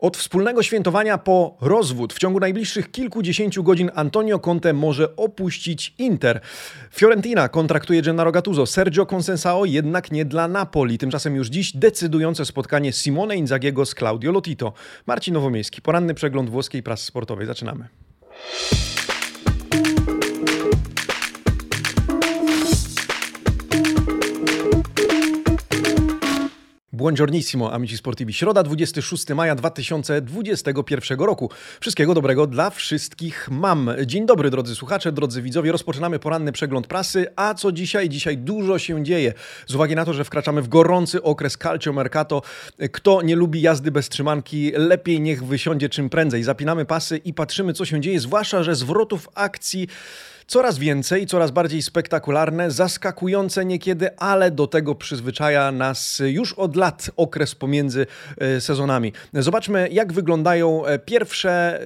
Od wspólnego świętowania po rozwód w ciągu najbliższych kilkudziesięciu godzin Antonio Conte może opuścić Inter. Fiorentina kontraktuje Gennaro Gattuso, Sergio Consensao jednak nie dla Napoli. Tymczasem już dziś decydujące spotkanie Simone Inzagiego z Claudio Lotito. Marcin Nowomiejski, poranny przegląd włoskiej prasy sportowej. Zaczynamy. Buongiornissimo, amici sportivi. Środa, 26 maja 2021 roku. Wszystkiego dobrego dla wszystkich mam. Dzień dobry, drodzy słuchacze, drodzy widzowie. Rozpoczynamy poranny przegląd prasy. A co dzisiaj? Dzisiaj dużo się dzieje. Z uwagi na to, że wkraczamy w gorący okres calcio mercato, kto nie lubi jazdy bez trzymanki, lepiej niech wysiądzie czym prędzej. Zapinamy pasy i patrzymy, co się dzieje, zwłaszcza, że zwrotów akcji Coraz więcej, coraz bardziej spektakularne, zaskakujące niekiedy, ale do tego przyzwyczaja nas już od lat okres pomiędzy e, sezonami. Zobaczmy, jak wyglądają e, pierwsze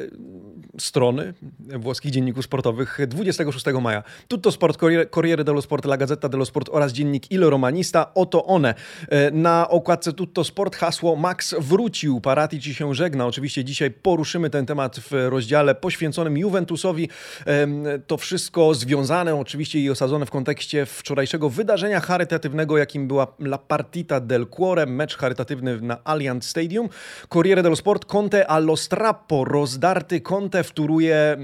strony włoskich dzienników sportowych 26 maja. Tutto Sport, Corriere dello Sport, La Gazzetta dello Sport oraz dziennik Il Romanista. Oto one. E, na okładce Tutto Sport hasło Max wrócił. Paratici się żegna. Oczywiście dzisiaj poruszymy ten temat w rozdziale poświęconym Juventusowi. To wszystko związane oczywiście i osadzone w kontekście wczorajszego wydarzenia charytatywnego, jakim była La Partita del Cuore, mecz charytatywny na Allianz Stadium. Corriere dello Sport, Conte allo strappo, rozdarty Conte wtóruje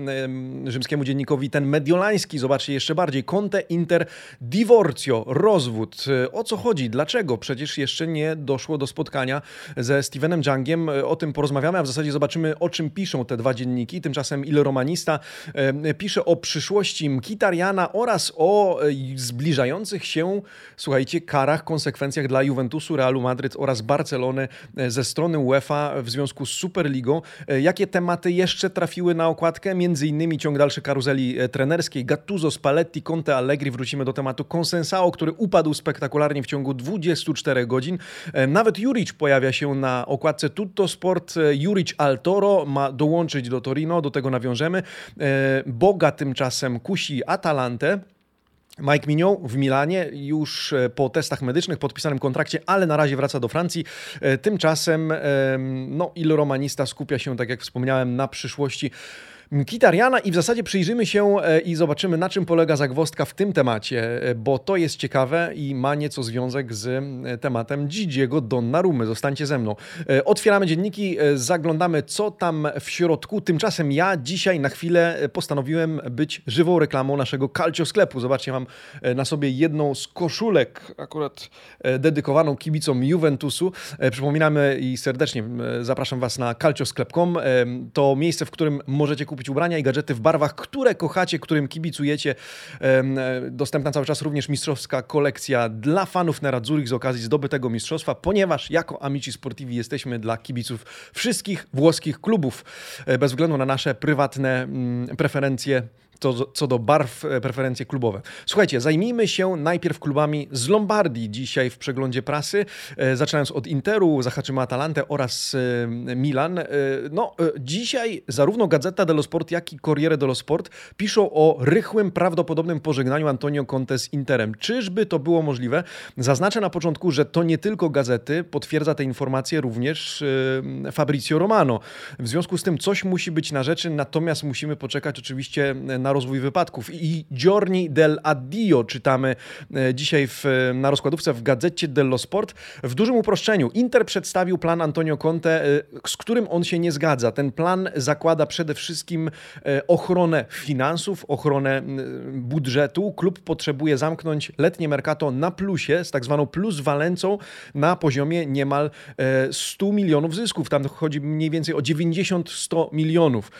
rzymskiemu dziennikowi ten mediolański, zobaczcie jeszcze bardziej, Conte Inter divorcio, rozwód. O co chodzi? Dlaczego? Przecież jeszcze nie doszło do spotkania ze Stevenem Jungiem. O tym porozmawiamy, a w zasadzie zobaczymy, o czym piszą te dwa dzienniki. Tymczasem Il Romanista pisze o przyszłości Mkitariana oraz o e, zbliżających się, słuchajcie, karach, konsekwencjach dla Juventusu, Realu Madryt oraz Barcelony e, ze strony UEFA w związku z Superligą. E, jakie tematy jeszcze trafiły na okładkę, innymi ciąg dalszy karuzeli e, trenerskiej, Gattuso, Spalletti, Conte, Allegri, wrócimy do tematu Consensao, który upadł spektakularnie w ciągu 24 godzin. E, nawet Juric pojawia się na okładce Tutto Sport, e, Juric Altoro ma dołączyć do Torino, do tego nawiążemy. Boga tymczasem kusi Atalantę. Mike Mignon w Milanie już po testach medycznych, podpisanym kontrakcie, ale na razie wraca do Francji. Tymczasem no, Il Romanista skupia się, tak jak wspomniałem, na przyszłości Kitariana i w zasadzie przyjrzymy się e, i zobaczymy, na czym polega zagwozdka w tym temacie, e, bo to jest ciekawe i ma nieco związek z e, tematem Gigiego Donnarumy. Zostańcie ze mną. Otwieramy dzienniki, zaglądamy, co tam w środku. Tymczasem ja dzisiaj na chwilę postanowiłem być żywą reklamą naszego Calcio sklepu. Zobaczcie, mam na sobie jedną z koszulek, akurat dedykowaną kibicom Juventusu. Przypominamy i serdecznie zapraszam Was na calciosklep.com. To miejsce, w którym możecie kupić kupić ubrania i gadżety w barwach, które kochacie, którym kibicujecie. E, dostępna cały czas również mistrzowska kolekcja dla fanów Nerazzurich z okazji zdobytego mistrzostwa, ponieważ jako Amici Sportivi jesteśmy dla kibiców wszystkich włoskich klubów, e, bez względu na nasze prywatne mm, preferencje to, co do barw, e, preferencje klubowe. Słuchajcie, zajmijmy się najpierw klubami z Lombardii dzisiaj w przeglądzie prasy. E, zaczynając od Interu, zahaczymy Atalantę oraz e, Milan. No, dzisiaj zarówno Gazeta dello Sport, jak i Corriere dello Sport piszą o rychłym, prawdopodobnym pożegnaniu Antonio Conte z Interem. Czyżby to było możliwe? Zaznaczę na początku, że to nie tylko gazety, potwierdza te informacje również Fabrizio Romano. W związku z tym coś musi być na rzeczy, natomiast musimy poczekać oczywiście na na rozwój wypadków. I Giorni del Addio czytamy e, dzisiaj w, na rozkładówce w gazecie dello Sport. W dużym uproszczeniu Inter przedstawił plan Antonio Conte, e, z którym on się nie zgadza. Ten plan zakłada przede wszystkim e, ochronę finansów, ochronę budżetu. Klub potrzebuje zamknąć letnie mercato na plusie, z tak zwaną pluswalencą na poziomie niemal 100 milionów zysków. Tam chodzi mniej więcej o 90-100 milionów.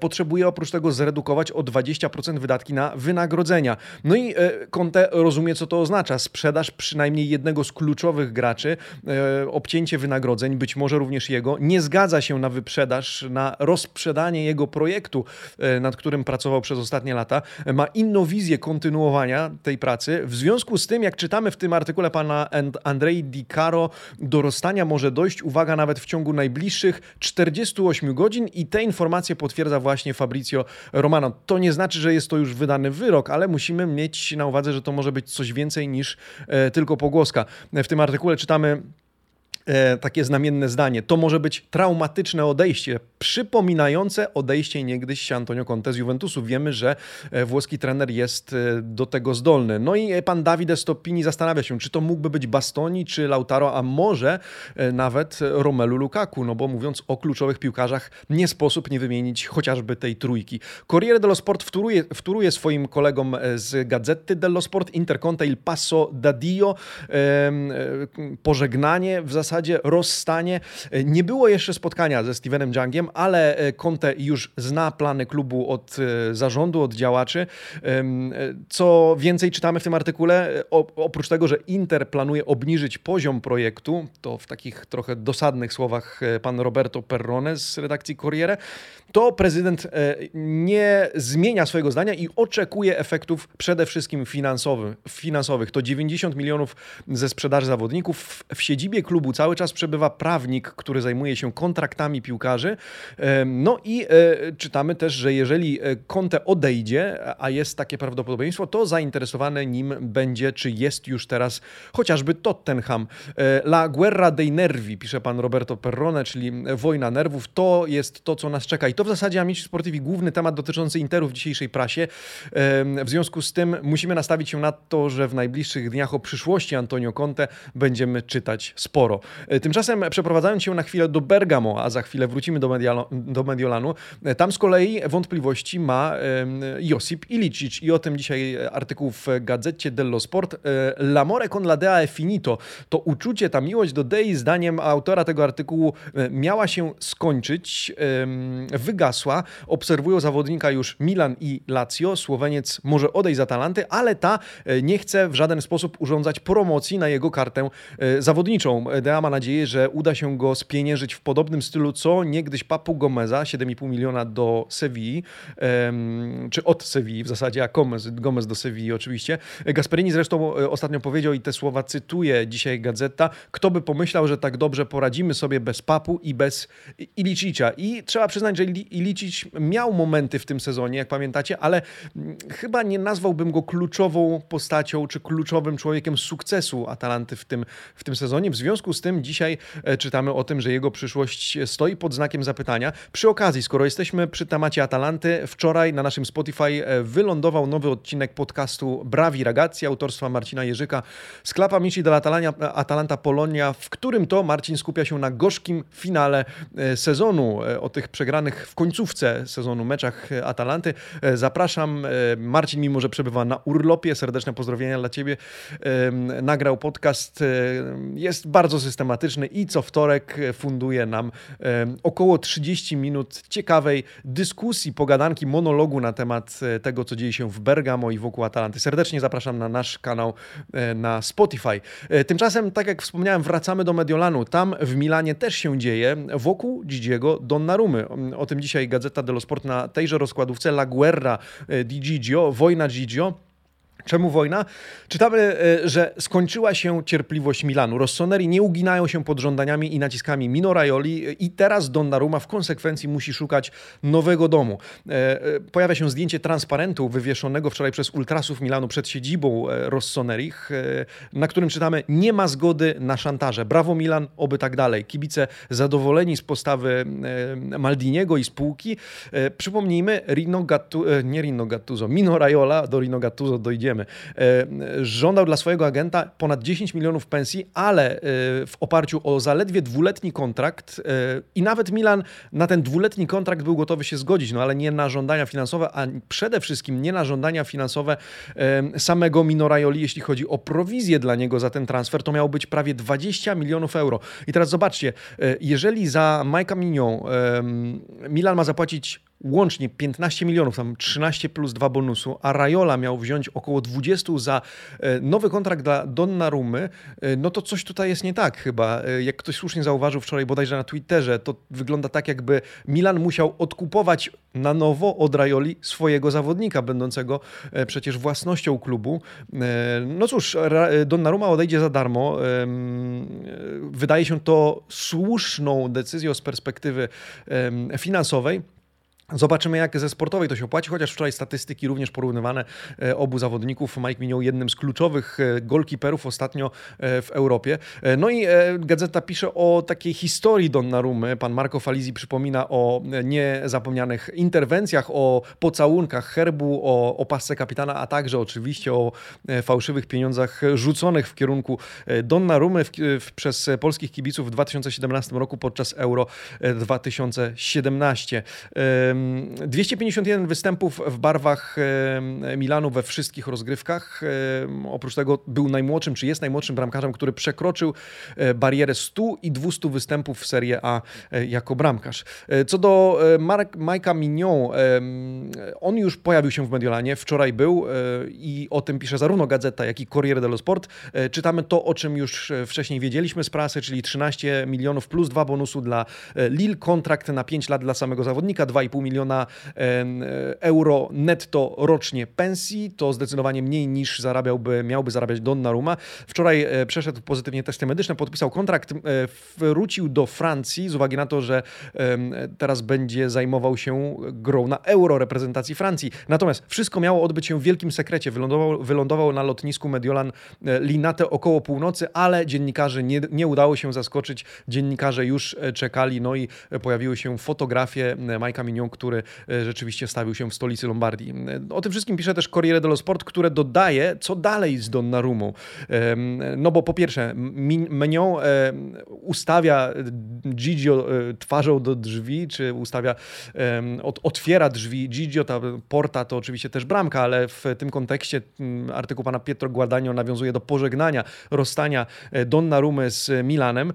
Potrzebuje oprócz tego zredukować o 20 20% wydatki na wynagrodzenia. No i e, Conte rozumie, co to oznacza. Sprzedaż przynajmniej jednego z kluczowych graczy, e, obcięcie wynagrodzeń, być może również jego, nie zgadza się na wyprzedaż, na rozprzedanie jego projektu, e, nad którym pracował przez ostatnie lata. Ma inną wizję kontynuowania tej pracy. W związku z tym, jak czytamy w tym artykule pana Andrei Di Caro, do rozstania może dojść, uwaga, nawet w ciągu najbliższych 48 godzin i te informacje potwierdza właśnie Fabrizio Romano. To nie znaczy, że jest to już wydany wyrok, ale musimy mieć na uwadze, że to może być coś więcej niż e, tylko pogłoska. W tym artykule czytamy e, takie znamienne zdanie. To może być traumatyczne odejście, przypominające odejście niegdyś Antonio Conte z Juventusu. Wiemy, że e, włoski trener jest e, do tego zdolny. No i pan Davide Stoppini zastanawia się, czy to mógłby być Bastoni, czy Lautaro, a może e, nawet Romelu Lukaku, no bo mówiąc o kluczowych piłkarzach, nie sposób nie wymienić chociażby tej trójki. Corriere dello Sport wtóruje, wtóruje swoim kolegom e, z Gazety dello Sport Interconte il passo da Dio, pożegnanie, w zasadzie rozstanie. Nie było jeszcze spotkania ze Stevenem Jungiem, ale Conte już zna plany klubu od zarządu, od działaczy. Co więcej czytamy w tym artykule, oprócz tego, że Inter planuje obniżyć poziom projektu, to w takich trochę dosadnych słowach e, pan Roberto Perrone z redakcji Corriere, to prezydent e, nie zmienia swojego zdania i oczekuje efektów przede wszystkim finansowych. finansowych. To 90 milionów ze sprzedaży zawodników. W siedzibie klubu cały czas przebywa prawnik, który zajmuje się kontraktami piłkarzy. E, no i czytamy też, że jeżeli Conte odejdzie, a jest takie prawdopodobieństwo, to zainteresowany nim będzie, czy jest już teraz chociażby Tottenham. La guerra dei nervi, pisze pan Roberto Perrone, czyli wojna nerwów, to jest to, co nas czeka. I to w zasadzie Amici Sportivi główny temat dotyczący Interu w dzisiejszej prasie. W związku z tym musimy nastawić się na to, że w najbliższych dniach o przyszłości Antonio Conte będziemy czytać sporo. E, tymczasem przeprowadzając się na chwilę do Bergamo, a za chwilę wrócimy do, Medialo, do Mediolanu, e, tam z kolei wątpliwości ma Josip Ilicic i o tym dzisiaj artykuł w gazecie dello Sport. E, L'amore con la dea è finito. To uczucie, ta miłość do Dei, zdaniem autora tego artykułu, miała się skończyć, wygasła. Obserwują zawodnika już Milan i Lazio. Słoweniec może odejść z Atalanty, ale ta e, nie chce w żaden sposób urządzać promocji na jego kartę e, zawodniczą. Dea ma nadzieję, że uda się go spieniężyć w podobnym stylu, co niegdyś Papu Gomeza, 7,5 miliona do Sewilli, czy od Sewilli w zasadzie, a Gomez, Gomez do Sewilli oczywiście. Gasperini zresztą e, ostatnio powiedział i te słowa cytuję dzisiaj Gazeta, kto by pomyślał, że tak dobrze poradzimy sobie bez Papu i bez Ilicicia. I trzeba przyznać, że Ilicic miał momenty w tym sezonie, jak pamiętacie, ale mm, chyba nie nazwałbym go kluczową postacią czy kluczowym człowiekiem sukcesu Atalanty w tym, w tym sezonie. W związku z tym dzisiaj e, czytamy o tym, że jego przyszłość stoi pod znakiem zapytania. Przy okazji, skoro jesteśmy przy temacie Atalanty, wczoraj na naszym Spotify e, wylądował nowy odcinek podcastu Brawi Ragazzi autorstwa Marcina Jerzyka z Klapa Mici dla Atalanta Polonia, w którym to Marcin skupia się na gorzkim finale e, sezonu, o tych przegranych w końcówce sezonu meczach Atalanty. Zapraszam. Marcin, mimo że przebywa na urlopie, serdeczne pozdrowienia dla Ciebie. Nagrał podcast, jest bardzo systematyczny i co wtorek funduje nam około 30 minut ciekawej dyskusji, pogadanki, monologu na temat tego, co dzieje się w Bergamo i wokół Atalanty. Serdecznie zapraszam na nasz kanał na Spotify. Tymczasem, tak jak wspomniałem, wracamy do Mediolanu. Tam w Milanie też się dzieje wokół Gigiego Donnarumy. O tym dzisiaj Gazeta dello Sport na tejże rozkładówce La Guerra e, di Gigio, wojna Gigio. Czemu wojna? Czytamy, e, że skończyła się cierpliwość Milanu. Rossoneri nie uginają się pod żądaniami i naciskami Mino Raioli e, i teraz Donnarumma w konsekwencji musi szukać nowego domu. E, pojawia się zdjęcie transparentu wywieszonego wczoraj przez ultrasów Milanu przed siedzibą Rossonerich, na którym czytamy nie ma zgody na szantaże. Brawo Milan, oby tak dalej. Kibice zadowoleni z postawy Maldiniego i spółki. Przypomnijmy, Rino Gattu, nie Rino Gattuso, Mino do Rino Gattuso dojdziemy E, żądał dla swojego agenta ponad 10 milionów pensji, ale e, w oparciu o zaledwie dwuletni kontrakt e, i nawet Milan na ten dwuletni kontrakt był gotowy się zgodzić, no ale nie na żądania finansowe, a przede wszystkim nie na żądania finansowe samego Minorajoli, jeśli chodzi o prowizję dla niego za ten transfer, to miało być prawie 20 milionów euro. I teraz zobaczcie, jeżeli za Majka Mignon Milan ma zapłacić łącznie 15 milionów, tam 13 plus 2 bonusu, a Rajola miał wziąć około 20 za e, nowy kontrakt dla Donnarumy, e, no to coś tutaj jest nie tak chyba. E, jak ktoś słusznie zauważył wczoraj bodajże na Twitterze, to wygląda tak jakby Milan musiał odkupować na nowo od Rajoli swojego zawodnika, będącego przecież własnością klubu. No cóż, Donnarumma odejdzie za darmo. Wydaje się to słuszną decyzją z perspektywy finansowej. Zobaczymy, jak ze sportowej to się opłaci, chociaż wczoraj statystyki również porównywane e, obu zawodników. Mike Minął jednym z kluczowych e, golkiperów ostatnio e, w Europie. No i gazeta pisze o takiej historii Donnarumy. Pan Marco Falizi przypomina o niezapomnianych interwencjach, o pocałunkach herbu, o opasce kapitana, a także oczywiście o fałszywych pieniądzach rzuconych w kierunku Donnarumy w, w, przez polskich kibiców w 2017 roku podczas Euro 2017. 251 występów w barwach Milanu we wszystkich rozgrywkach. Oprócz tego był najmłodszym, czy jest najmłodszym bramkarzem, który przekroczył e, barierę 100 i 200 występów w Serie A e, jako bramkarz. E, co do Majka Mignon, on już pojawił się w Mediolanie, wczoraj był i o tym pisze zarówno Gazeta, jak i Corriere dello Sport. Czytamy to, o czym już wcześniej wiedzieliśmy z prasy, czyli 13 milionów plus dwa bonusu dla Lille, kontrakt na 5 lat dla samego zawodnika, 2,5 miliona euro netto rocznie pensji. To zdecydowanie mniej niż zarabiałby, miałby zarabiać Donnarumma. Wczoraj e, przeszedł pozytywnie testy medyczne, podpisał kontrakt, e, wrócił do Francji z uwagi na to, że teraz będzie zajmował się grą na euro reprezentacji Francji. Natomiast wszystko miało odbyć się w wielkim sekrecie. Wylądował, wylądował na lotnisku Mediolan e, Linate około północy, ale dziennikarzy nie, nie udało się zaskoczyć. Dziennikarze już czekali, no i pojawiły się fotografie Majka Mignon, który e, rzeczywiście stawił się w stolicy Lombardii. O tym wszystkim pisze też Corriere dello Sport, które dodaje, co dalej z Donnarumą. No bo po pierwsze, Mignon ustawia Gigio e, twarzą do drzwi, czy ustawia, otwiera drzwi. Gigio, ta porta to oczywiście też bramka, ale w tym kontekście artykuł pana Pietro Guadagno nawiązuje do pożegnania, rozstania e, Donnarumy z Milanem.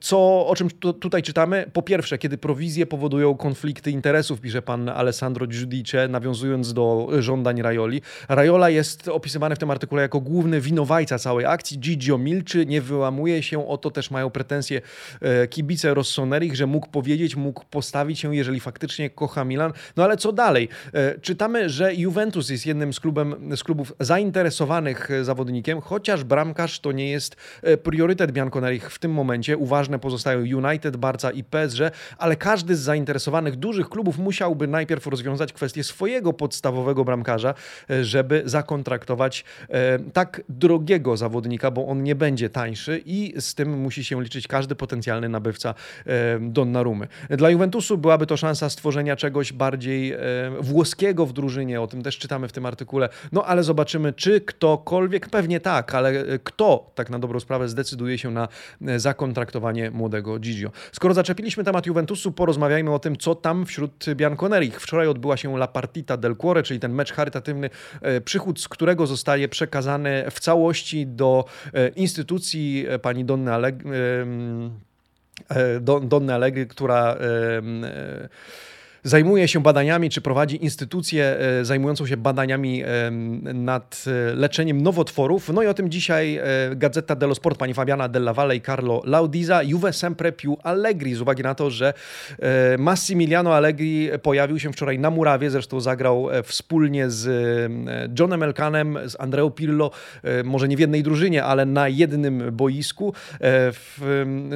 Co, o czym tutaj czytamy? Po pierwsze, kiedy prowizje powodują konflikty interesów, pisze pan Alessandro Giudice, nawiązując do żądań Rajoli. Rajola jest opisywany w tym artykule jako główny winowajca całej akcji. Gigio milczy, nie wyłamuje się, o to też mają pretensje e, kibice Rossonerich, że mógł powiedzieć, mógł postawić się, jeżeli faktycznie kocha Milan. No ale co dalej? E, czytamy, że Juventus jest jednym z, klubem, z klubów zainteresowanych zawodnikiem, chociaż bramkarz to nie jest e, priorytet Bianconerich w tym momencie. Uważne pozostają United, Barca i PSG, ale każdy z zainteresowanych dużych klubów musiałby najpierw rozwiązać kwestię swojego podstawowego bramkarza, e, żeby zakontraktować e, tak drogiego zawodnika, bo on nie będzie tańszy i z tym musi się liczyć każdy potencjalny nabywca e, Donnarumy. Dla Juventusu byłaby to szansa stworzenia czegoś bardziej włoskiego w drużynie, o tym też czytamy w tym artykule, no ale zobaczymy, czy ktokolwiek, pewnie tak, ale kto tak na dobrą sprawę zdecyduje się na zakontraktowanie młodego Gigio. Skoro zaczepiliśmy temat Juventusu, porozmawiajmy o tym, co tam wśród Bianconerich. Wczoraj odbyła się La Partita del Cuore, czyli ten mecz charytatywny, e, przychód z którego zostaje przekazany w całości do e, instytucji e, pani Donny Allegri, Donny Allegri która zajmuje się badaniami, czy prowadzi instytucję e, zajmującą się badaniami nad e, leczeniem nowotworów. No i o tym dzisiaj e, Gazeta dello Sport, pani Fabiana Della Valle i Carlo Laudiza, Juve sempre più Allegri, z uwagi na to, że Massimiliano Allegri pojawił się wczoraj na murawie, zresztą zagrał wspólnie z Johnem Elkanem, z Andreo Pirlo, może nie w jednej drużynie, ale na jednym boisku.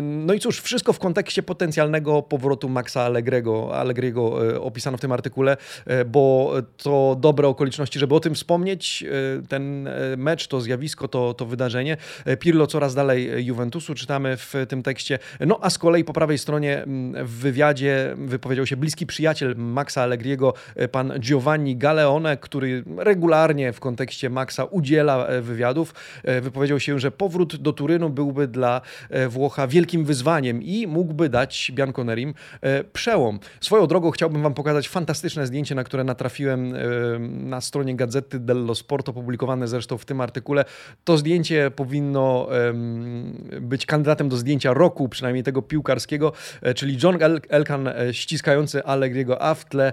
No i cóż, wszystko w kontekście potencjalnego powrotu Maxa Allegriego, Allegriego opisano w tym artykule, e, bo to dobre okoliczności, żeby o tym wspomnieć. E, ten mecz, to zjawisko, to, to wydarzenie. Pirlo coraz dalej Juventusu, czytamy w tym tekście. No a z kolei po prawej stronie mm, w wywiadzie wypowiedział się bliski przyjaciel Maxa Allegriego, pan Giovanni Galeone, który regularnie w kontekście Maxa udziela wywiadów. Wypowiedział się, że powrót do Turynu byłby dla Włocha wielkim wyzwaniem i mógłby dać Bianconerim przełom. Swoją drogą chciałbym chciałbym Wam pokazać fantastyczne zdjęcie, na które natrafiłem na stronie Gazety dello Sport, opublikowane zresztą w tym artykule. To zdjęcie powinno być kandydatem do zdjęcia roku, przynajmniej tego piłkarskiego, e, czyli John Elkan e, ściskający Allegriego, a w tle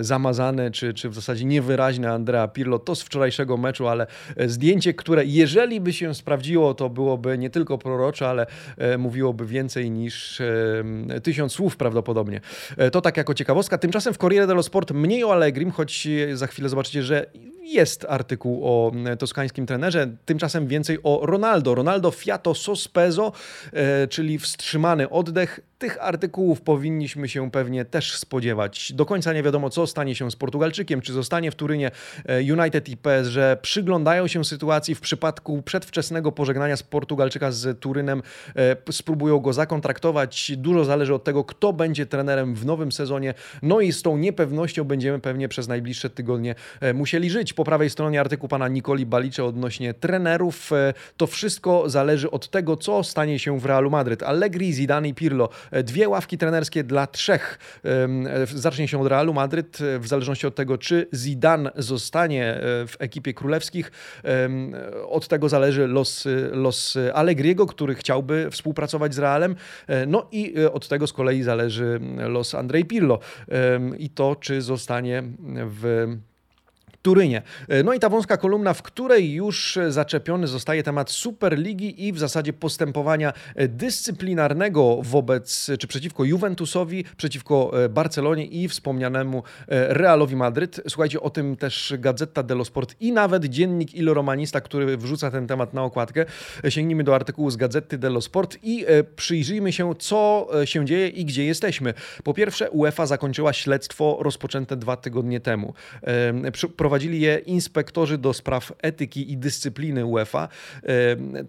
zamazane, czy, czy w zasadzie niewyraźne Andrea Pirlo. To z wczorajszego meczu, ale e, zdjęcie, które jeżeli by się sprawdziło, to byłoby nie tylko prorocze, ale mówiłoby więcej niż tysiąc słów prawdopodobnie. To tak jako ciekawostka. Tymczasem w Corriere dello Sport mniej o Allegrim, choć za chwilę zobaczycie, że jest artykuł o toskańskim trenerze. Tymczasem więcej o Ronaldo. Ronaldo fiato sospeso, e, czyli wstrzymany oddech tych artykułów powinniśmy się pewnie też spodziewać. Do końca nie wiadomo, co stanie się z Portugalczykiem, czy zostanie w Turynie e, United i PSG. Przyglądają się sytuacji w przypadku przedwczesnego pożegnania z Portugalczyka z Turynem. E, spróbują go zakontraktować. Dużo zależy od tego, kto będzie trenerem w nowym sezonie. No i z tą niepewnością będziemy pewnie przez najbliższe tygodnie e, musieli żyć. Po prawej stronie artykuł pana Nikoli Balicze odnośnie trenerów. To wszystko zależy od tego, co stanie się w Realu Madryt. Allegri, Zidane i Pirlo dwie ławki trenerskie dla trzech. Zacznie się od Realu Madryt, w zależności od tego, czy Zidane zostanie e, w ekipie królewskich. Od tego zależy los, los Allegriego, który chciałby współpracować z Realem. E, no i e, od tego z kolei zależy los Andrzej Pirlo i to, czy zostanie w Turynie. E, no i ta wąska kolumna, w której już zaczepiony zostaje temat Superligi i w zasadzie postępowania e, dyscyplinarnego wobec czy przeciwko Juventusowi, przeciwko e, Barcelonie i wspomnianemu Realowi Madryt. Słuchajcie, o tym też Gazeta dello Sport i nawet dziennik Il Romanista, który wrzuca ten temat na okładkę. Sięgnijmy do artykułu z Gazety dello Sport i przyjrzyjmy się, co się dzieje i gdzie jesteśmy. Po pierwsze, UEFA zakończyła śledztwo rozpoczęte dwa tygodnie temu prowadzili je inspektorzy do spraw etyki i dyscypliny UEFA.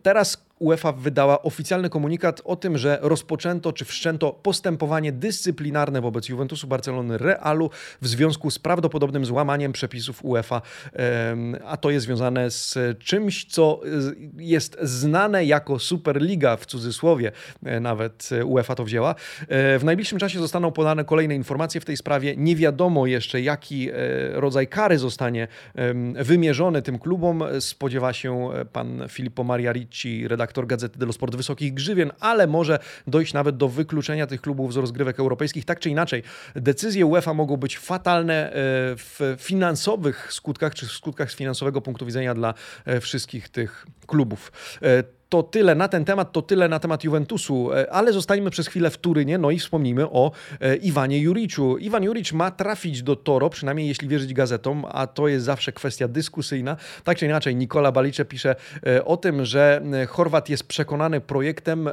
Teraz UEFA wydała oficjalny komunikat o tym, że rozpoczęto czy wszczęto postępowanie dyscyplinarne wobec Juventusu Barcelony Realu w związku z prawdopodobnym złamaniem przepisów UEFA, a to jest związane z czymś, co jest znane jako Superliga w cudzysłowie, e, nawet UEFA to wzięła. E, w najbliższym czasie zostaną podane kolejne informacje w tej sprawie. Nie wiadomo jeszcze, jaki e, rodzaj kary zostanie wymierzony tym klubom. Spodziewa się pan Filippo Maria Ricci, redaktor redaktor Gazety dello Sport wysokich grzywien, ale może dojść nawet do wykluczenia tych klubów z rozgrywek europejskich. Tak czy inaczej, decyzje UEFA mogą być fatalne e, w finansowych skutkach, czy w skutkach z finansowego punktu widzenia dla e, wszystkich tych klubów. To tyle na ten temat, to tyle na temat Juventusu, e, ale zostańmy przez chwilę w Turynie, no i wspomnijmy o e, Iwanie Juriczu. Iwan Juric ma trafić do Toro, przynajmniej jeśli wierzyć gazetom, a to jest zawsze kwestia dyskusyjna. Tak czy inaczej, Nikola Balicze pisze e, o tym, że Chorwat jest przekonany projektem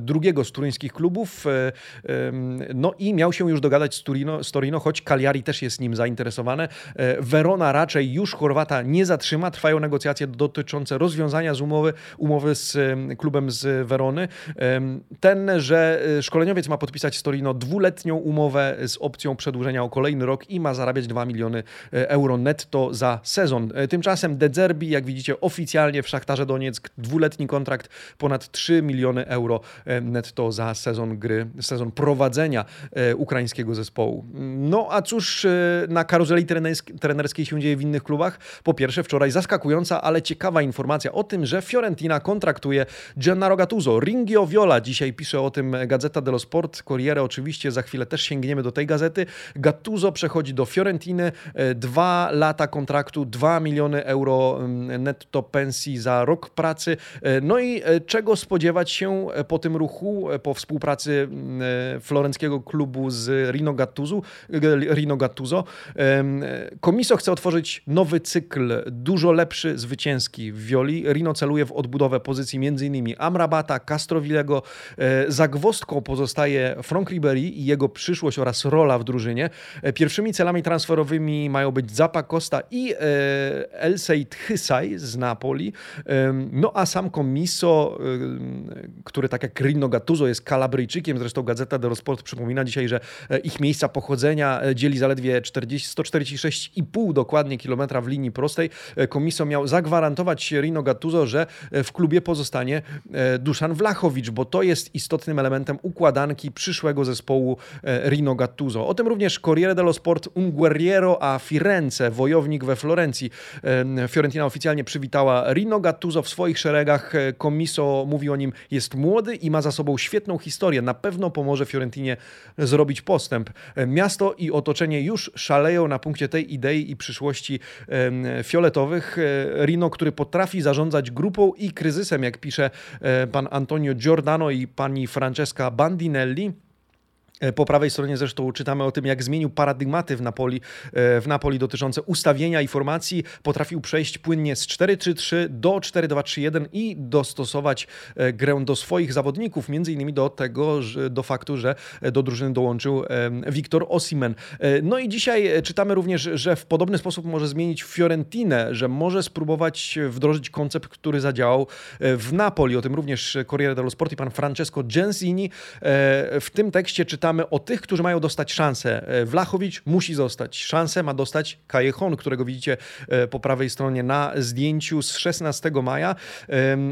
drugiego z turyńskich klubów, no i miał się już dogadać z, Turino, z Torino, choć Cagliari też jest nim zainteresowane. Verona raczej już Chorwata nie zatrzyma, trwają negocjacje dotyczące rozwiązania z umowy, umowy z klubem z Werony. Ten, że e, szkoleniowiec ma podpisać z Torino dwuletnią umowę z opcją przedłużenia o kolejny rok i ma zarabiać 2 miliony e, euro netto za sezon. E, tymczasem De Zerbi, jak widzicie, oficjalnie w Szachtarze Donieck dwuletni kontrakt, ponad 3 miliony euro netto za sezon gry, sezon prowadzenia ukraińskiego zespołu. No a cóż na karuzeli trenerskiej się dzieje w innych klubach? Po pierwsze, wczoraj zaskakująca, ale ciekawa informacja o tym, że Fiorentina kontrakt traktuje Gennaro Gattuso. Ringio Viola dzisiaj pisze o tym Gazeta dello Sport, Corriere oczywiście, za chwilę też sięgniemy do tej gazety. Gattuso przechodzi do Fiorentiny, e, dwa lata kontraktu, 2 miliony euro mm, netto pensji za rok pracy. E, no i e, czego spodziewać się po tym ruchu, po współpracy mm, florenckiego klubu z Rino Gattuso? Rino Gattuso. Komiso chce otworzyć nowy cykl, dużo lepszy, zwycięski w Violi. Rino celuje w odbudowę pozycji pozycji m.in. Amrabata, Castrovillego. E, Zagwostką pozostaje Frank Ribery i jego przyszłość oraz rola w drużynie. E, pierwszymi celami transferowymi mają być Zapa Costa i e, El Seid Hysaj z Napoli. No a sam Komiso, który tak jak Rino Gattuso jest kalabryjczykiem, zresztą Gazeta dello Sport przypomina dzisiaj, że ich miejsca pochodzenia dzieli zaledwie 40, 146,5 dokładnie kilometra w linii prostej. Komiso miał zagwarantować Rino Gattuso, że w klubie pozostanie e, Duszan Wlachowicz, bo to jest istotnym elementem układanki przyszłego zespołu e, Rino Gattuso. O tym również Corriere dello Sport Un Guerriero a Firenze, wojownik we Florencji. E, Fiorentina oficjalnie przywitała Rino Gattuso w swoich szeregach. Komiso mówi o nim, jest młody i ma za sobą świetną historię. Na pewno pomoże Fiorentinie zrobić postęp. Miasto i otoczenie już szaleją na punkcie tej idei i przyszłości fioletowych. Rino, który potrafi zarządzać grupą i kryzysem, jak pisze e, pan Antonio Giordano i pani Francesca Bandinelli. E, po prawej stronie zresztą czytamy o tym, jak zmienił paradygmaty w Napoli, e, w Napoli dotyczące ustawienia i formacji. Potrafił przejść płynnie z 4-3-3 do 4-2-3-1 i dostosować e, grę do swoich zawodników, między innymi do tego, do faktu, że do drużyny dołączył Wiktor Osimen. No i dzisiaj czytamy również, że w podobny sposób może zmienić Fiorentinę, że może spróbować wdrożyć koncept, który zadziałał w Napoli. O tym również Corriere dello Sport i pan Francesco Gensini. W tym tekście czytamy rozmawiamy o tych, którzy mają dostać szansę. E, Wlachowicz musi zostać. Szansę ma dostać Kajechon, którego widzicie e, po prawej stronie na zdjęciu z 16 maja.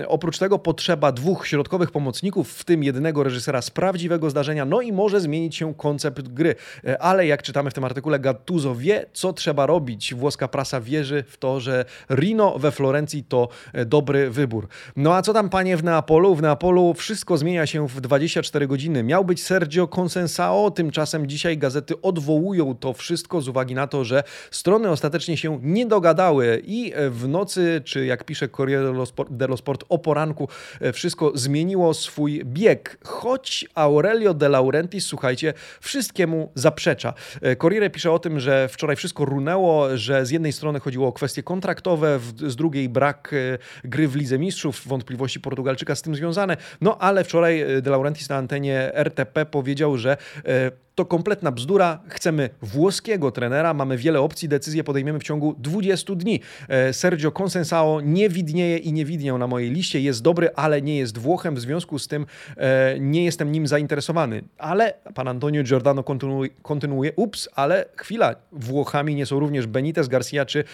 Oprócz tego potrzeba dwóch środkowych pomocników, w tym jednego reżysera z prawdziwego zdarzenia, no i może zmienić się koncept gry. E, ale jak czytamy w tym artykule, Gattuso wie, co trzeba robić. Włoska prasa wierzy w to, że Rino we Florencji to dobry wybór. No a co tam, panie, w Neapolu? W Neapolu wszystko zmienia się w 24 godziny. Miał być Sergio Consens Sao. Tymczasem dzisiaj gazety odwołują to wszystko z uwagi na to, że strony ostatecznie się nie dogadały i w nocy, czy jak pisze Corriere dello Sport o poranku, wszystko zmieniło swój bieg. Choć Aurelio De Laurentiis, słuchajcie, wszystkiemu zaprzecza. Corriere pisze o tym, że wczoraj wszystko runęło, że z jednej strony chodziło o kwestie kontraktowe, z drugiej brak e, gry w Lidze Mistrzów, wątpliwości Portugalczyka z tym związane. No ale wczoraj De Laurentiis na antenie RTP powiedział, że E, to kompletna bzdura. Chcemy włoskiego trenera, mamy wiele opcji, decyzję podejmiemy w ciągu 20 dni. E, Sergio Consensao nie widnieje i nie widniał na mojej liście. Jest dobry, ale nie jest Włochem, w związku z tym e, nie jestem nim zainteresowany. Ale pan Antonio Giordano kontynuuje, kontynuuje ups, ale chwila, Włochami nie są również Benitez, Garcia czy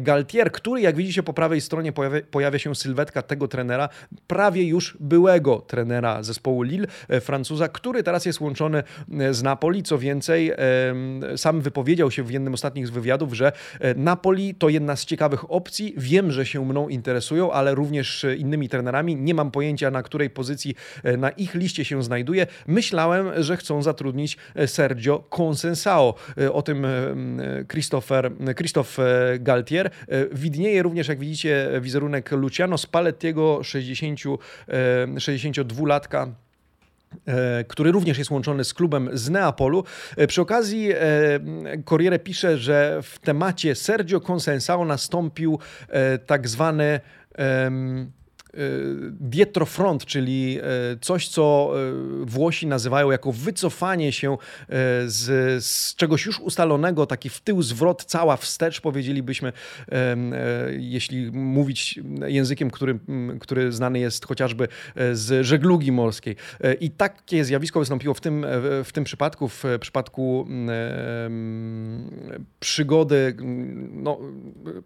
Galtier, który jak widzicie po prawej stronie pojawia, pojawia się sylwetka tego trenera, prawie już byłego trenera zespołu Lille, Francuza, który teraz jest łączony z Napoli. Co więcej, sam wypowiedział się w jednym z ostatnich wywiadów, że e, Napoli to jedna z ciekawych opcji. Wiem, że się mną interesują, ale również innymi trenerami. Nie mam pojęcia, na której pozycji e, na ich liście się znajduje. Myślałem, że chcą zatrudnić e, Sergio Consensao. O tym Christopher, Christophe Galtier. Widnieje również, jak widzicie, wizerunek Luciano Spallettiego, 60, 62-latka E, który również jest łączony z klubem z Neapolu. E, przy okazji e, Corriere pisze, że w temacie Sergio Consensao nastąpił tak zwany dietrofront, czyli y, coś, co y, Włosi nazywają jako wycofanie się z, z, czegoś już ustalonego, taki w tył zwrot, cała wstecz, powiedzielibyśmy, jeśli mówić językiem, który, który znany jest chociażby z żeglugi morskiej. I takie zjawisko wystąpiło w tym, w tym przypadku, w przypadku przygody, no,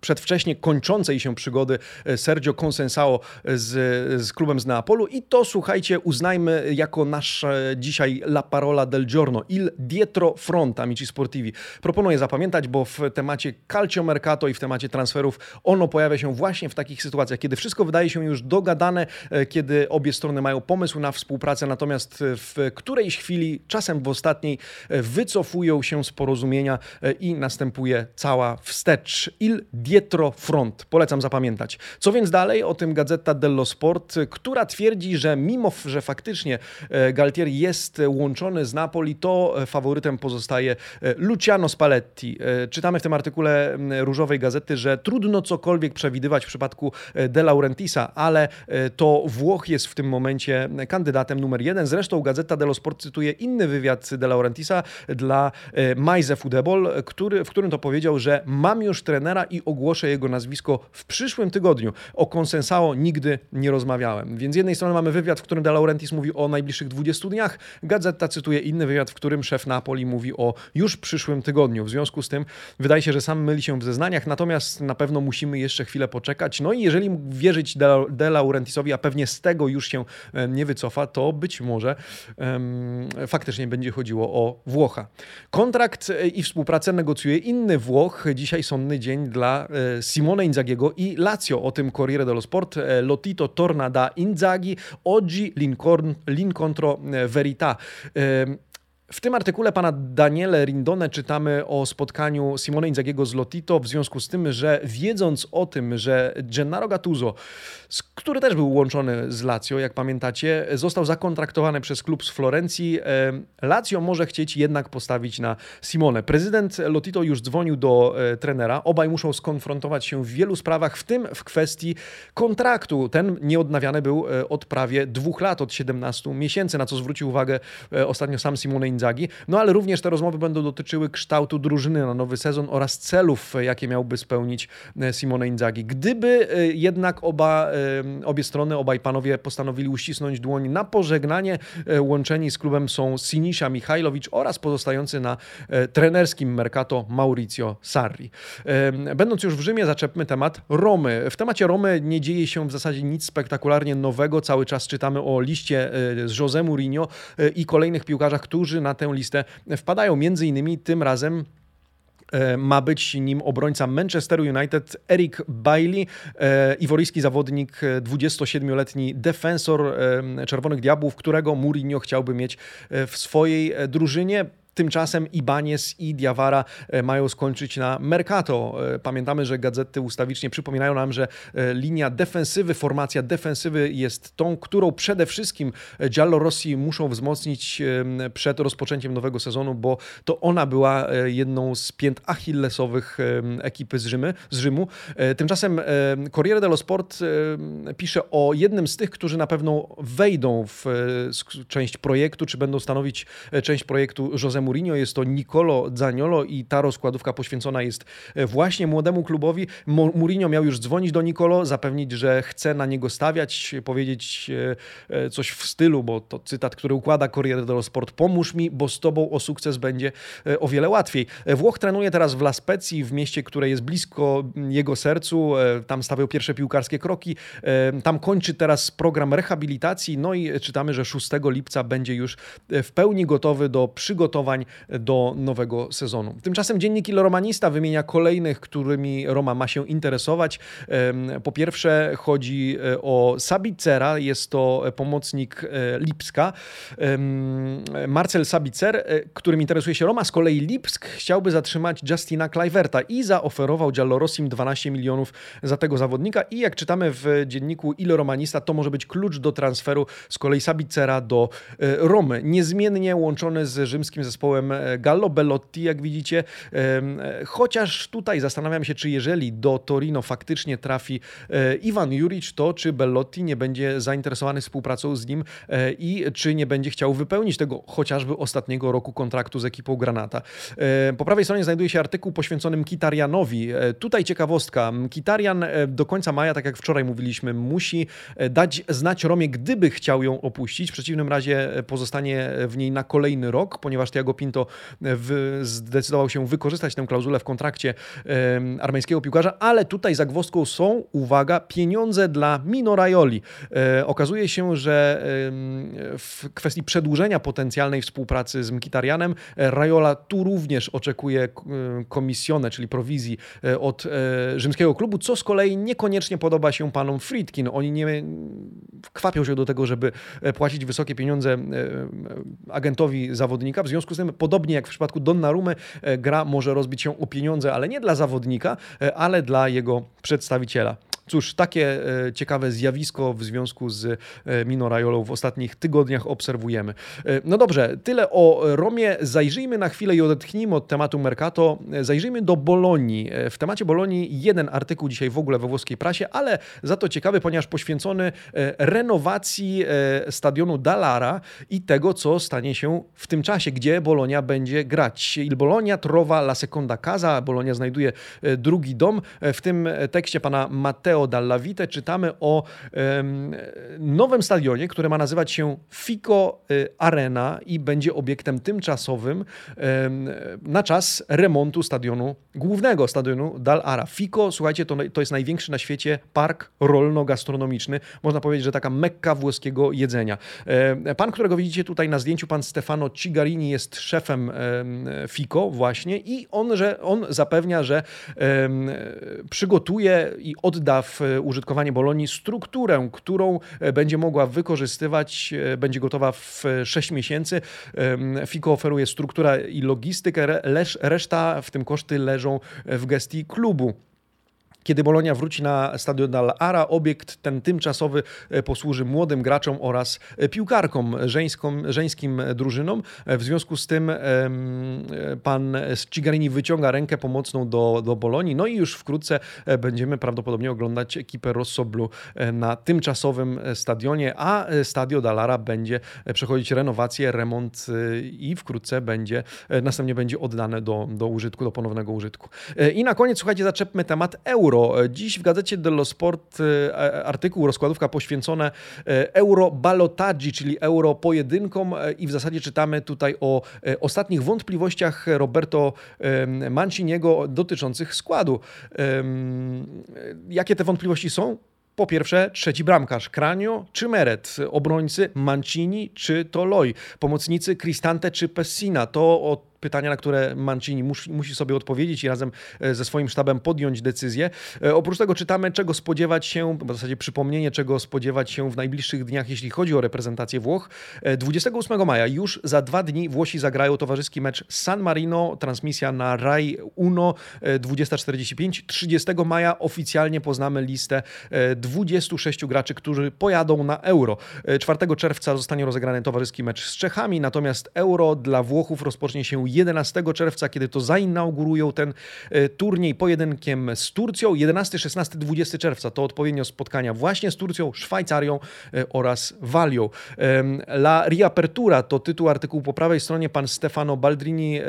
przedwcześnie kończącej się przygody Sergio Consensao z, z klubem z Neapolu i to słuchajcie, uznajmy jako nasz dzisiaj la parola del giorno, il dietro front amici sportivi. Proponuję zapamiętać, bo w temacie calcio mercato i w temacie transferów ono pojawia się właśnie w takich sytuacjach, kiedy wszystko wydaje się już dogadane, e, kiedy obie strony mają pomysł na współpracę, natomiast w którejś chwili, czasem w ostatniej, e, wycofują się z porozumienia e, i następuje cała wstecz. Il dietro front. Polecam zapamiętać. Co więc dalej? O tym Gazeta dello Sport, która twierdzi, że mimo, że faktycznie e, Galtier jest łączony z Napoli, to e, faworytem pozostaje e, Luciano Spalletti. Czytamy w tym artykule Różowej Gazety, że trudno cokolwiek przewidywać w przypadku De Laurentisa, ale to Włoch jest w tym momencie kandydatem numer jeden. Zresztą Gazeta dello Sport cytuje inny wywiad De Laurentisa dla Majze Football, który, w którym to powiedział, że mam już trenera i ogłoszę jego nazwisko w przyszłym tygodniu. O Consensao nigdy nie rozmawiałem. Więc z jednej strony mamy wywiad, w którym De Laurentiis mówi o najbliższych 20 dniach. Gazeta cytuje inny wywiad, w którym szef Napoli mówi o już przyszłym tygodniu. W związku z tym wydaje się, że sam myli się w zeznaniach, natomiast na pewno musimy jeszcze chwilę poczekać. No i jeżeli wierzyć De Laurentisowi, a pewnie z tego już się nie wycofa, to być może um, faktycznie będzie chodziło o Włocha. Kontrakt e, i współpracę negocjuje inny Włoch. Dzisiaj sądny dzień dla e, Simone Inzagiego i Lazio. O tym Corriere dello Sport. E, Torna da Inzaghi, oggi l'incontro eh, verità. Eh, W tym artykule pana Daniele Rindone czytamy o spotkaniu Simone Inzagiego z Lotito w związku z tym, że wiedząc o tym, że Gennaro Gattuso, który też był łączony z Lazio, jak pamiętacie, został zakontraktowany przez klub z Florencji, e, Lazio może chcieć jednak postawić na Simone. Prezydent Lotito już dzwonił do e, trenera. Obaj muszą skonfrontować się w wielu sprawach, w tym w kwestii kontraktu. Ten nieodnawiany był e, od prawie dwóch lat, od 17 miesięcy, na co zwrócił uwagę ostatnio sam Simone Inzaghi. No ale również te rozmowy będą dotyczyły kształtu drużyny na nowy sezon oraz celów, jakie miałby spełnić Simone Inzaghi. Gdyby jednak oba, obie strony, obaj panowie postanowili uścisnąć dłoń na pożegnanie, łączeni z klubem są Sinisza Michajlowicz oraz pozostający na trenerskim Mercato Maurizio Sarri. Będąc już w Rzymie, zaczepmy temat Romy. W temacie Romy nie dzieje się w zasadzie nic spektakularnie nowego. Cały czas czytamy o liście z José Mourinho i kolejnych piłkarzach, którzy na tę listę wpadają. Między innymi tym razem e, ma być nim obrońca Manchesteru United Eric Bailey, e, iworyjski zawodnik, 27-letni defensor e, Czerwonych Diabłów, którego Mourinho chciałby mieć w swojej drużynie. Tymczasem Ibanez i Diawara e, mają skończyć na Mercato. E, pamiętamy, że gazety ustawicznie przypominają nam, że e, linia defensywy, formacja defensywy jest tą, którą przede wszystkim Giallo Rossi muszą wzmocnić przed rozpoczęciem nowego sezonu, bo to ona była jedną z pięt achillesowych ekipy z, Rzymy, z Rzymu. Tymczasem Corriere dello Sport pisze o jednym z tych, którzy na pewno wejdą w część projektu, czy będą stanowić część projektu José Mourinho, jest to Nicolo Zaniolo i ta rozkładówka poświęcona jest e, właśnie młodemu klubowi. Mourinho miał już dzwonić do Nicolo, zapewnić, że chce na niego stawiać, powiedzieć e, e, coś w stylu, bo to cytat, który układa Corriere dello Sport, pomóż mi, bo z tobą o sukces będzie o wiele łatwiej. Włoch trenuje teraz w La Spezia, w mieście, które jest blisko jego sercu, tam stawiał pierwsze piłkarskie kroki, tam kończy teraz program rehabilitacji, no i czytamy, że 6 lipca będzie już w pełni gotowy do przygotowań do nowego sezonu. Tymczasem dziennik Il Romanista wymienia kolejnych, którymi Roma ma się interesować. Po pierwsze chodzi e, o Sabicera, jest to pomocnik e, Lipska. Marcel Sabicer, e, którym interesuje się Roma, z kolei Lipsk chciałby zatrzymać Justina Kluiverta i zaoferował Giallorossim 12 milionów za tego zawodnika i jak czytamy w dzienniku Il Romanista, to może być klucz do transferu z kolei Sabicera do Romy. Niezmiennie łączony z rzymskim zespołem zespołem e, Gallo Bellotti, jak widzicie. E, chociaż tutaj zastanawiam się, czy jeżeli do Torino faktycznie trafi e, Iwan Juric, to czy Bellotti nie będzie zainteresowany współpracą z nim i czy nie będzie chciał wypełnić tego chociażby ostatniego roku kontraktu z ekipą Granata. Po prawej stronie znajduje się artykuł poświęcony Kitarianowi. Tutaj ciekawostka. Kitarian do końca maja, tak jak wczoraj mówiliśmy, musi dać znać Romie, gdyby chciał ją opuścić. W przeciwnym razie pozostanie w niej na kolejny rok, ponieważ Tiago Pinto w, zdecydował się wykorzystać tę klauzulę w kontrakcie armeńskiego piłkarza, ale tutaj zagwozdką są, uwaga, pieniądze dla Mino Raioli. E, okazuje się, że w kwestii przedłużenia potencjalnej współpracy z Mkitarianem, e, Raiola tu również oczekuje e, komisjonę, czyli prowizji od rzymskiego klubu, co z kolei niekoniecznie podoba się panom Friedkin. Oni nie kwapią się do tego, żeby płacić wysokie pieniądze agentowi zawodnika, w związku podobnie jak w przypadku Donnarumy, e, gra może rozbić się o pieniądze, ale nie dla zawodnika, e, ale dla jego przedstawiciela. Cóż, takie e, ciekawe zjawisko w związku z e, Mino Raiolą w ostatnich tygodniach obserwujemy. E, no dobrze, tyle o Romie. Zajrzyjmy na chwilę i odetchnijmy od tematu Mercato. Zajrzyjmy do Bolonii. W temacie Bolonii jeden artykuł dzisiaj w ogóle we włoskiej prasie, ale za to ciekawy, ponieważ poświęcony renowacji stadionu Dallara i tego, co stanie się w tym czasie, gdzie Bolonia będzie grać. Il Bolonia trova la seconda casa. Bolonia znajduje drugi dom. W tym tekście pana Matteo Matteo Dalla Vite czytamy o nowym stadionie, które ma nazywać się Fico y, Arena i będzie obiektem tymczasowym na czas remontu stadionu głównego, stadionu Dal Ara. Fico, słuchajcie, to, to jest największy na świecie park rolno-gastronomiczny. Można powiedzieć, że taka mekka włoskiego jedzenia. Pan, którego widzicie tutaj na zdjęciu, pan Stefano Cigarini jest szefem Fico właśnie i on, że on zapewnia, że przygotuje i odda w użytkowanie Bolonii strukturę, którą będzie mogła wykorzystywać, będzie gotowa w 6 miesięcy. FICO oferuje strukturę i logistykę, reszta, w tym koszty, leżą w gestii klubu. Kiedy Bolonia wróci na stadion Dal Ara, obiekt ten tymczasowy e, posłuży młodym graczom oraz e, piłkarkom żeńską, żeńskim drużynom. E, w związku z tym pan Cigarini wyciąga rękę pomocną do, do Bolonii. No i już wkrótce będziemy prawdopodobnie oglądać ekipę Rossoblu na tymczasowym stadionie, a stadio Dalara będzie przechodzić renowację, remont i wkrótce będzie, następnie będzie oddane do, do użytku, do ponownego użytku. I na koniec, słuchajcie, zaczepmy temat euro euro. Dziś w gazecie dello Sport e, artykuł, rozkładówka poświęcone e, euro balotaggi, czyli euro pojedynkom e, i w zasadzie czytamy tutaj o ostatnich wątpliwościach Roberto Manciniego dotyczących składu. Jakie te wątpliwości są? Po pierwsze, trzeci bramkarz, Kranio czy Meret, obrońcy Mancini czy Toloi, pomocnicy Cristante czy Pessina. To o pytania, na które Mancini musi, sobie odpowiedzieć i razem e, ze swoim sztabem podjąć decyzję. E, oprócz tego czytamy, czego spodziewać się, w zasadzie przypomnienie, czego spodziewać się w najbliższych dniach, jeśli chodzi o reprezentację Włoch. 28 e, maja, już za dwa dni, Włosi zagrają towarzyski mecz San Marino, transmisja na Rai Uno 20.45. 30 maja oficjalnie poznamy listę 26 graczy, którzy pojadą na Euro. 4 czerwca zostanie rozegrany towarzyski mecz z Czechami, natomiast Euro dla Włochów rozpocznie się 11 czerwca, kiedy to zainaugurują ten e, turniej pojedynkiem z Turcją. 11, 16, 20 czerwca to odpowiednio spotkania właśnie z Turcją, Szwajcarią e, oraz Walią. La Riapertura to tytuł artykułu po prawej stronie. Pan Stefano Baldrini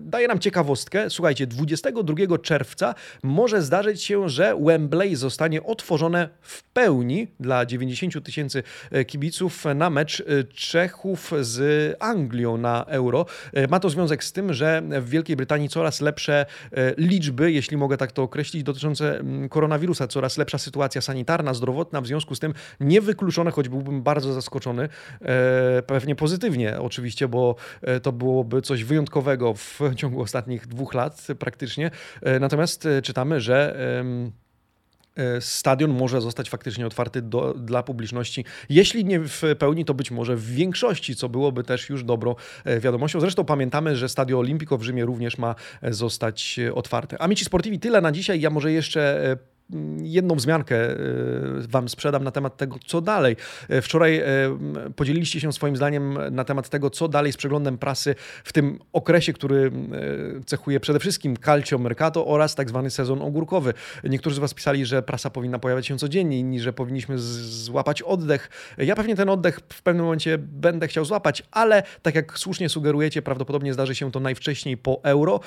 daje nam ciekawostkę. Słuchajcie, 22 czerwca może zdarzyć się, że Wembley zostanie otworzone w pełni dla 90 tysięcy e, kibiców na mecz Czechów z Anglią na Euro. Ma to związek z tym, że w Wielkiej Brytanii coraz lepsze e, liczby, jeśli mogę tak to określić, dotyczące koronawirusa, coraz lepsza sytuacja sanitarna, zdrowotna, w związku z tym niewykluczone, choć byłbym bardzo zaskoczony, e, pewnie pozytywnie oczywiście, bo e, to byłoby coś wyjątkowego w ciągu ostatnich dwóch lat praktycznie. Natomiast czytamy, że stadion może zostać faktycznie otwarty do, dla publiczności. Jeśli nie w pełni, to być może w większości, co byłoby też już dobrą e, wiadomością. Zresztą pamiętamy, że Stadio Olimpico w Rzymie również ma e, zostać otwarte. Amici Sportivi, tyle na dzisiaj. Ja może jeszcze jedną wzmiankę e, Wam sprzedam na temat tego, co dalej. E, wczoraj e, podzieliliście się swoim zdaniem na temat tego, co dalej z przeglądem prasy w tym okresie, który cechuje przede wszystkim calcio mercato oraz tak zwany sezon ogórkowy. Niektórzy z Was pisali, że prasa powinna pojawiać się codziennie, inni, że powinniśmy złapać oddech. Ja pewnie ten oddech w pewnym momencie będę chciał złapać, ale tak jak słusznie sugerujecie, prawdopodobnie zdarzy się to najwcześniej po euro,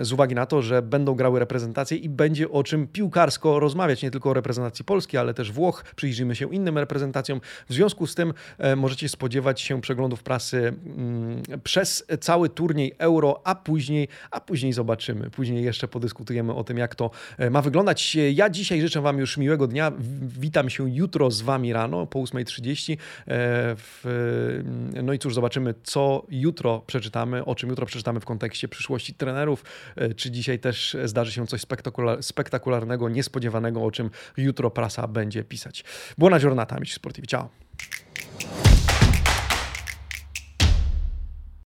z uwagi na to, że będą grały reprezentacje i będzie o czym piłka piłkarsko rozmawiać, nie tylko o reprezentacji Polski, ale też Włoch. Przyjrzymy się innym reprezentacjom. W związku z tym e, możecie spodziewać się przeglądów prasy mm, przez cały turniej Euro, a później, a później zobaczymy. Później jeszcze podyskutujemy o tym, jak to e, ma wyglądać. Ja dzisiaj życzę Wam już miłego dnia. Witam się jutro z Wami rano po 8.30. E, no i cóż, zobaczymy, co jutro przeczytamy, o czym jutro przeczytamy w kontekście przyszłości trenerów. Czy dzisiaj też zdarzy się coś spektakularnego niespodziewanego, o czym jutro prasa będzie pisać. Buona giornata, amici sportivi. Ciao.